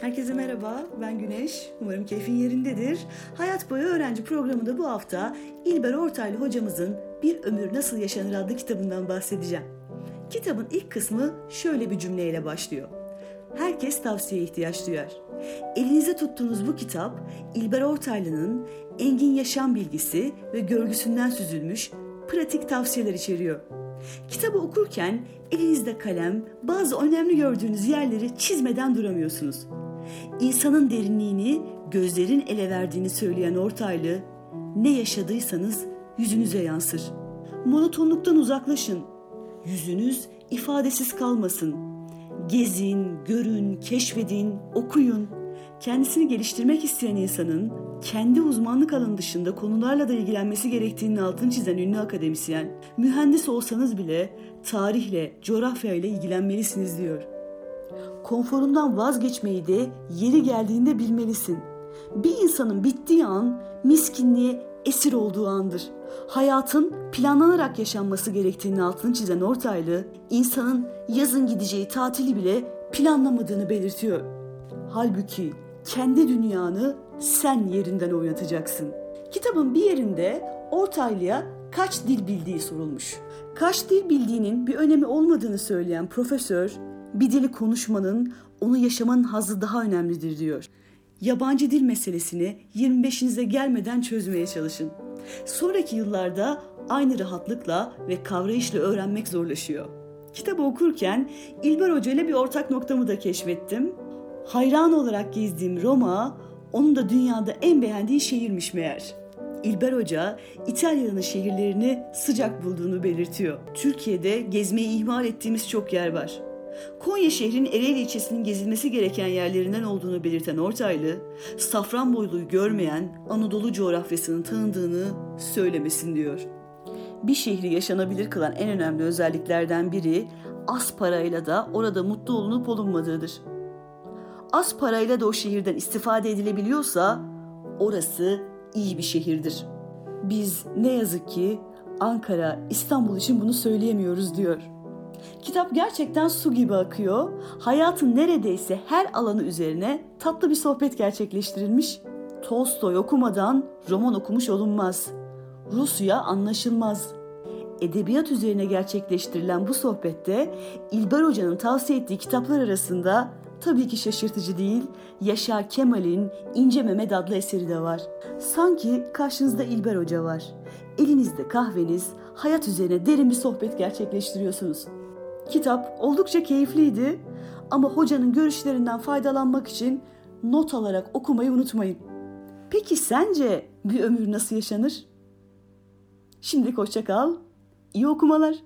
Herkese merhaba, ben Güneş. Umarım keyfin yerindedir. Hayat Boyu Öğrenci programında bu hafta İlber Ortaylı hocamızın Bir Ömür Nasıl Yaşanır adlı kitabından bahsedeceğim. Kitabın ilk kısmı şöyle bir cümleyle başlıyor. Herkes tavsiyeye ihtiyaç duyar. Elinize tuttuğunuz bu kitap İlber Ortaylı'nın engin yaşam bilgisi ve görgüsünden süzülmüş pratik tavsiyeler içeriyor. Kitabı okurken elinizde kalem, bazı önemli gördüğünüz yerleri çizmeden duramıyorsunuz. İnsanın derinliğini gözlerin ele verdiğini söyleyen Ortaylı, ne yaşadıysanız yüzünüze yansır. Monotonluktan uzaklaşın. Yüzünüz ifadesiz kalmasın. Gezin, görün, keşfedin, okuyun. Kendisini geliştirmek isteyen insanın kendi uzmanlık alanı dışında konularla da ilgilenmesi gerektiğinin altını çizen ünlü akademisyen, mühendis olsanız bile tarihle, coğrafyayla ilgilenmelisiniz diyor. Konforundan vazgeçmeyi de yeri geldiğinde bilmelisin. Bir insanın bittiği an miskinliğe esir olduğu andır. Hayatın planlanarak yaşanması gerektiğinin altını çizen Ortaylı, insanın yazın gideceği tatili bile planlamadığını belirtiyor. Halbuki kendi dünyanı sen yerinden oynatacaksın. Kitabın bir yerinde Ortaylı'ya kaç dil bildiği sorulmuş. Kaç dil bildiğinin bir önemi olmadığını söyleyen profesör, bir dili konuşmanın, onu yaşamanın hazzı daha önemlidir diyor. Yabancı dil meselesini 25'inize gelmeden çözmeye çalışın. Sonraki yıllarda aynı rahatlıkla ve kavrayışla öğrenmek zorlaşıyor. Kitabı okurken İlber Hoca ile bir ortak noktamı da keşfettim. Hayran olarak gezdiğim Roma, onun da dünyada en beğendiği şehirmiş meğer. İlber Hoca, İtalya'nın şehirlerini sıcak bulduğunu belirtiyor. Türkiye'de gezmeyi ihmal ettiğimiz çok yer var. Konya şehrinin Ereğli ilçesinin gezilmesi gereken yerlerinden olduğunu belirten Ortaylı, Safranbolu'yu görmeyen Anadolu coğrafyasının tanındığını söylemesin diyor. Bir şehri yaşanabilir kılan en önemli özelliklerden biri az parayla da orada mutlu olunup olunmadığıdır. Az parayla da o şehirden istifade edilebiliyorsa orası iyi bir şehirdir. Biz ne yazık ki Ankara, İstanbul için bunu söyleyemiyoruz diyor. Kitap gerçekten su gibi akıyor. Hayatın neredeyse her alanı üzerine tatlı bir sohbet gerçekleştirilmiş. Tolstoy okumadan roman okumuş olunmaz. Rusya anlaşılmaz. Edebiyat üzerine gerçekleştirilen bu sohbette İlber Hoca'nın tavsiye ettiği kitaplar arasında tabii ki şaşırtıcı değil, Yaşar Kemal'in İnce Mehmet adlı eseri de var. Sanki karşınızda İlber Hoca var. Elinizde kahveniz, hayat üzerine derin bir sohbet gerçekleştiriyorsunuz. Kitap oldukça keyifliydi ama hocanın görüşlerinden faydalanmak için not alarak okumayı unutmayın. Peki sence bir ömür nasıl yaşanır? Şimdilik hoşça kal. İyi okumalar.